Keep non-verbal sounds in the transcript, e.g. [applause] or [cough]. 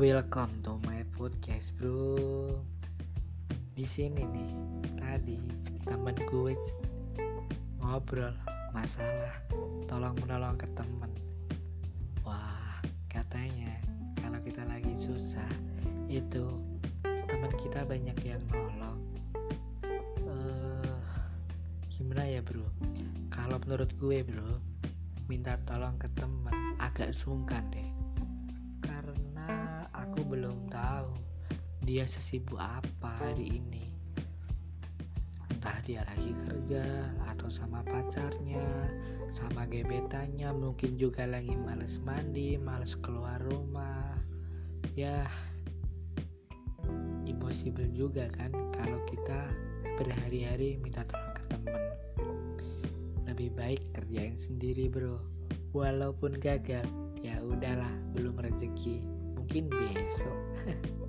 Welcome to my podcast, bro. Di sini nih, tadi temen gue ngobrol masalah tolong menolong ke temen. Wah, katanya kalau kita lagi susah itu teman kita banyak yang nolong. Eh, gimana ya, bro? Kalau menurut gue, bro, minta tolong ke temen agak sungkan deh karena dia sesibuk apa hari ini? Entah dia lagi kerja atau sama pacarnya sama gebetannya mungkin juga lagi males mandi males keluar rumah. Ya impossible juga kan kalau kita berhari-hari minta tolong ke temen. Lebih baik kerjain sendiri bro. Walaupun gagal ya udahlah belum rezeki. Mungkin besok [laughs]